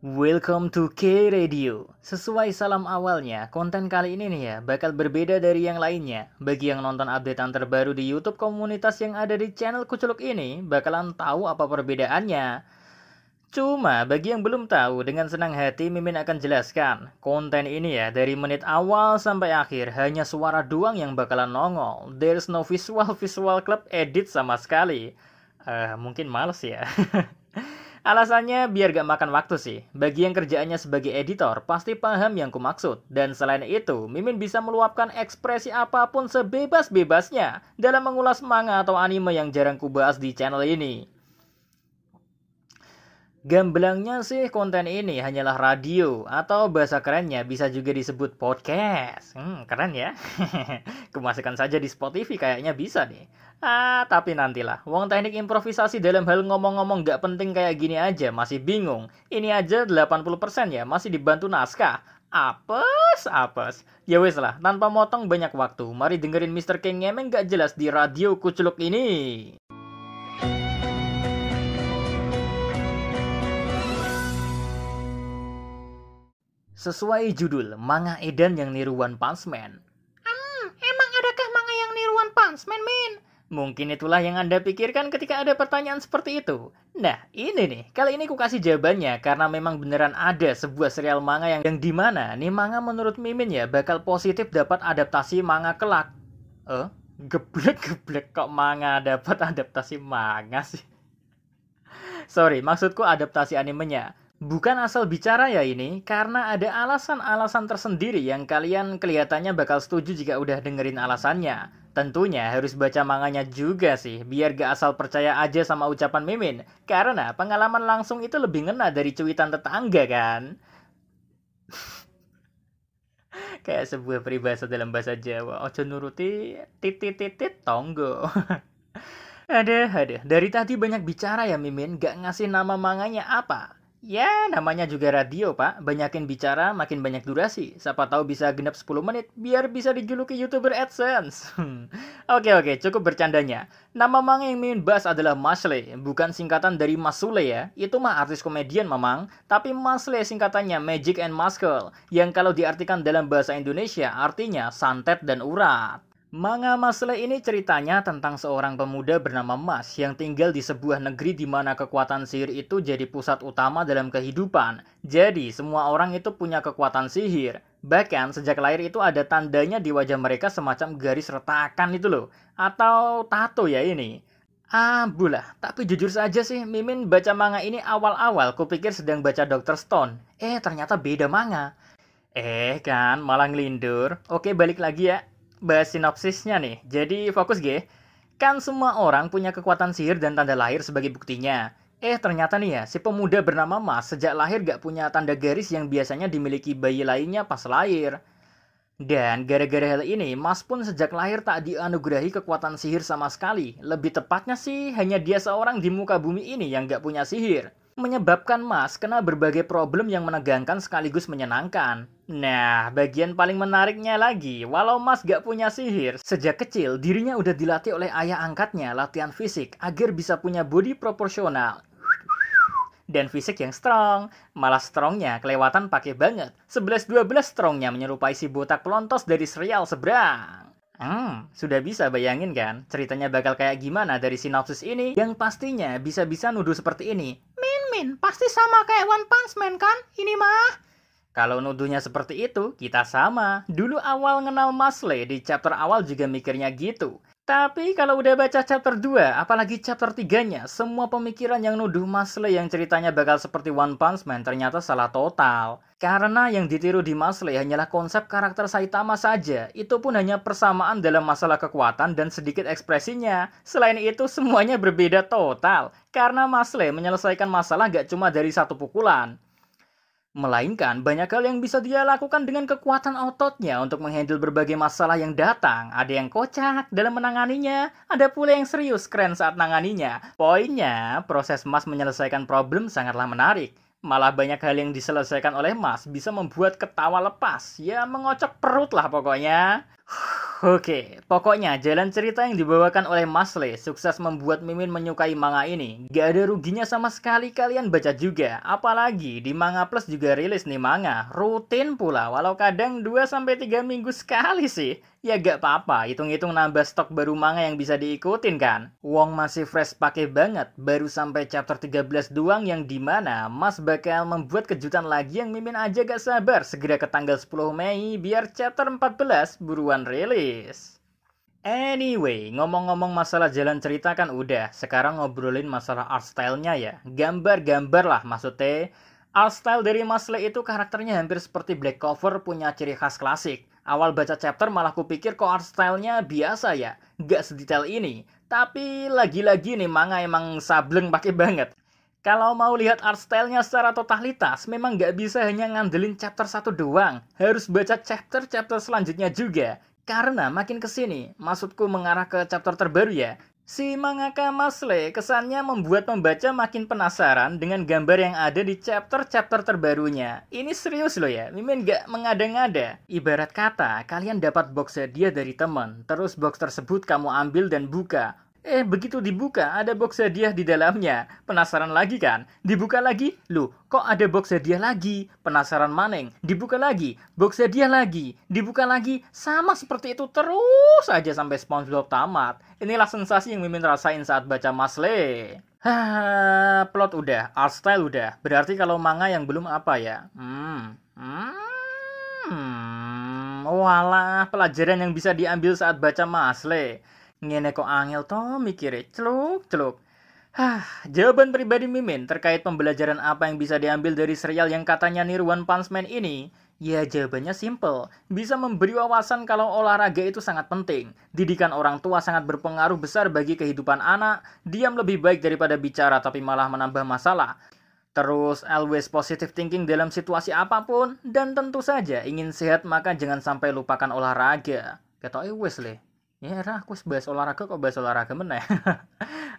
Welcome to K Radio. Sesuai salam awalnya, konten kali ini nih ya bakal berbeda dari yang lainnya. Bagi yang nonton updatean terbaru di YouTube komunitas yang ada di channel Kuculuk ini, bakalan tahu apa perbedaannya. Cuma bagi yang belum tahu, dengan senang hati Mimin akan jelaskan. Konten ini ya dari menit awal sampai akhir hanya suara doang yang bakalan nongol. There's no visual visual club edit sama sekali. Uh, mungkin males ya. Alasannya biar gak makan waktu sih. Bagi yang kerjaannya sebagai editor, pasti paham yang kumaksud. Dan selain itu, Mimin bisa meluapkan ekspresi apa pun sebebas-bebasnya dalam mengulas manga atau anime yang jarang kubahas di channel ini. Gamblangnya sih konten ini hanyalah radio atau bahasa kerennya bisa juga disebut podcast. Hmm, keren ya. Kemasukkan saja di Spotify kayaknya bisa nih. Ah, tapi nantilah. Wong teknik improvisasi dalam hal ngomong-ngomong gak penting kayak gini aja masih bingung. Ini aja 80% ya masih dibantu naskah. Apes, apes. Ya wes lah, tanpa motong banyak waktu. Mari dengerin Mr. King ngemeng gak jelas di radio kuculuk ini. Sesuai judul, manga Edan yang niru One Punch Man. Hmm, emang adakah manga yang niru One Punch Man, Min? Mungkin itulah yang Anda pikirkan ketika ada pertanyaan seperti itu. Nah, ini nih, kali ini ku kasih jawabannya karena memang beneran ada sebuah serial manga yang, yang di mana nih manga menurut Mimin ya bakal positif dapat adaptasi manga kelak. Eh, geblek-geblek kok manga dapat adaptasi manga sih? Sorry, maksudku adaptasi animenya. Bukan asal bicara ya ini, karena ada alasan-alasan tersendiri yang kalian kelihatannya bakal setuju jika udah dengerin alasannya. Tentunya harus baca manganya juga sih, biar gak asal percaya aja sama ucapan Mimin. Karena pengalaman langsung itu lebih ngena dari cuitan tetangga kan? Kayak sebuah peribahasa dalam bahasa Jawa, ojo nuruti titit titit tonggo. ada, ada. Dari tadi banyak bicara ya Mimin, gak ngasih nama manganya apa. Ya, namanya juga radio, Pak. Banyakin bicara, makin banyak durasi. Siapa tahu bisa genap 10 menit, biar bisa dijuluki YouTuber AdSense. oke, oke, cukup bercandanya. Nama Mang yang ingin bahas adalah Masle, bukan singkatan dari Masule ya. Itu mah artis komedian, Mamang. Tapi Masle singkatannya Magic and Muscle, yang kalau diartikan dalam bahasa Indonesia artinya santet dan urat. Manga Masle ini ceritanya tentang seorang pemuda bernama Mas yang tinggal di sebuah negeri di mana kekuatan sihir itu jadi pusat utama dalam kehidupan. Jadi, semua orang itu punya kekuatan sihir. Bahkan, sejak lahir itu ada tandanya di wajah mereka semacam garis retakan itu loh. Atau tato ya ini. Ah, bulah. Tapi jujur saja sih, Mimin baca manga ini awal-awal kupikir sedang baca Dr. Stone. Eh, ternyata beda manga. Eh, kan, malah ngelindur. Oke, balik lagi ya bahas sinopsisnya nih. Jadi fokus G. Kan semua orang punya kekuatan sihir dan tanda lahir sebagai buktinya. Eh ternyata nih ya, si pemuda bernama Mas sejak lahir gak punya tanda garis yang biasanya dimiliki bayi lainnya pas lahir. Dan gara-gara hal ini, Mas pun sejak lahir tak dianugerahi kekuatan sihir sama sekali. Lebih tepatnya sih, hanya dia seorang di muka bumi ini yang gak punya sihir menyebabkan Mas kena berbagai problem yang menegangkan sekaligus menyenangkan. Nah, bagian paling menariknya lagi, walau Mas gak punya sihir, sejak kecil dirinya udah dilatih oleh ayah angkatnya latihan fisik agar bisa punya body proporsional. Dan fisik yang strong, malah strongnya kelewatan pakai banget. 11-12 strongnya menyerupai si botak pelontos dari serial seberang. Hmm, sudah bisa bayangin kan ceritanya bakal kayak gimana dari sinopsis ini yang pastinya bisa-bisa nuduh seperti ini. Min, pasti sama kayak One Punch Man kan? Ini mah. Kalau nuduhnya seperti itu, kita sama. Dulu awal kenal Masle di chapter awal juga mikirnya gitu. Tapi kalau udah baca chapter 2, apalagi chapter 3-nya, semua pemikiran yang nuduh Masle yang ceritanya bakal seperti One Punch Man ternyata salah total. Karena yang ditiru di Masle hanyalah konsep karakter Saitama saja. Itu pun hanya persamaan dalam masalah kekuatan dan sedikit ekspresinya. Selain itu, semuanya berbeda total. Karena Masle menyelesaikan masalah gak cuma dari satu pukulan. Melainkan banyak hal yang bisa dia lakukan dengan kekuatan ototnya untuk menghandle berbagai masalah yang datang. Ada yang kocak dalam menanganinya, ada pula yang serius keren saat menanganinya. Poinnya, proses Mas menyelesaikan problem sangatlah menarik. Malah banyak hal yang diselesaikan oleh Mas bisa membuat ketawa lepas. Ya mengocok perut lah pokoknya. Oke, pokoknya jalan cerita yang dibawakan oleh Mas Le sukses membuat Mimin menyukai manga ini. Gak ada ruginya sama sekali kalian baca juga. Apalagi di Manga Plus juga rilis nih manga. Rutin pula, walau kadang 2-3 minggu sekali sih. Ya gak apa-apa, hitung-hitung nambah stok baru manga yang bisa diikutin kan. Wong masih fresh pakai banget, baru sampai chapter 13 doang yang di mana Mas bakal membuat kejutan lagi yang Mimin aja gak sabar segera ke tanggal 10 Mei biar chapter 14 buruan rilis. Anyway, ngomong-ngomong masalah jalan cerita kan udah, sekarang ngobrolin masalah art style-nya ya. Gambar-gambar lah maksudnya. Art style dari Mas Le itu karakternya hampir seperti Black Cover punya ciri khas klasik. Awal baca chapter malah kupikir kok art style-nya biasa ya, nggak sedetail ini. Tapi lagi-lagi nih manga emang sableng pakai banget. Kalau mau lihat art style-nya secara totalitas, memang nggak bisa hanya ngandelin chapter satu doang. Harus baca chapter-chapter selanjutnya juga. Karena makin ke sini, maksudku mengarah ke chapter terbaru ya, Si mangaka Masle kesannya membuat pembaca makin penasaran dengan gambar yang ada di chapter-chapter terbarunya. Ini serius loh ya, Mimin gak mengada-ngada. Ibarat kata, kalian dapat box hadiah dari teman, terus box tersebut kamu ambil dan buka. Eh, begitu dibuka, ada box hadiah di dalamnya. Penasaran lagi kan? Dibuka lagi, lu, kok ada box hadiah lagi? Penasaran maneng? Dibuka lagi, box hadiah lagi, dibuka lagi. Sama seperti itu terus aja sampai SpongeBob tamat. Inilah sensasi yang Mimin rasain saat baca Masle. Hah, plot udah, art style udah. Berarti kalau manga yang belum apa ya? Hmm, hmm, walah, pelajaran yang bisa diambil saat baca Masle. Ngene kok angel toh mikirnya celuk celuk. Hah, jawaban pribadi Mimin terkait pembelajaran apa yang bisa diambil dari serial yang katanya niru One Punch Man ini, ya jawabannya simple. Bisa memberi wawasan kalau olahraga itu sangat penting. Didikan orang tua sangat berpengaruh besar bagi kehidupan anak. Diam lebih baik daripada bicara tapi malah menambah masalah. Terus always positive thinking dalam situasi apa pun. Dan tentu saja ingin sehat maka jangan sampai lupakan olahraga. Kata Wesley. Ya, era aku bahas olahraga kok bahas olahraga mana ya?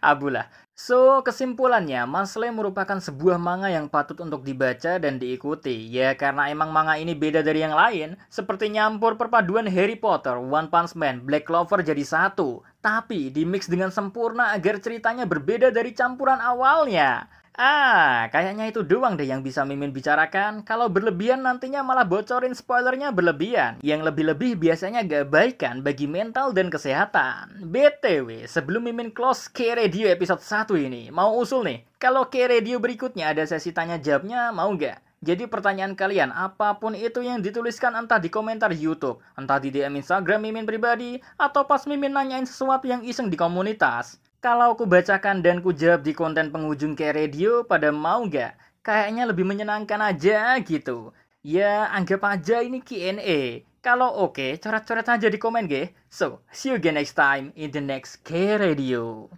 Abulah. So, kesimpulannya, Masle merupakan sebuah manga yang patut untuk dibaca dan diikuti. Ya, karena emang manga ini beda dari yang lain. Seperti nyampur perpaduan Harry Potter, One Punch Man, Black Clover jadi satu. Tapi, dimix dengan sempurna agar ceritanya berbeda dari campuran awalnya. Ah, kayaknya itu doang deh yang bisa Mimin bicarakan. Kalau berlebihan nantinya malah bocorin spoilernya berlebihan. Yang lebih-lebih biasanya gak baik kan bagi mental dan kesehatan. BTW, sebelum Mimin close K-Radio episode 1 ini, mau usul nih. Kalau K-Radio berikutnya ada sesi tanya jawabnya, mau gak? Jadi pertanyaan kalian, apa pun itu yang dituliskan entah di komentar YouTube, entah di DM Instagram Mimin pribadi, atau pas Mimin nanyain sesuatu yang iseng di komunitas, kalau ku bacakan dan ku jawab di konten penghujung kayak radio, pada mau nggak? Kayaknya lebih menyenangkan aja gitu. Ya, anggap aja ini Q&A. Kalau oke, okay, coret-coret aja di komen, ge. So, see you again next time in the next K-Radio.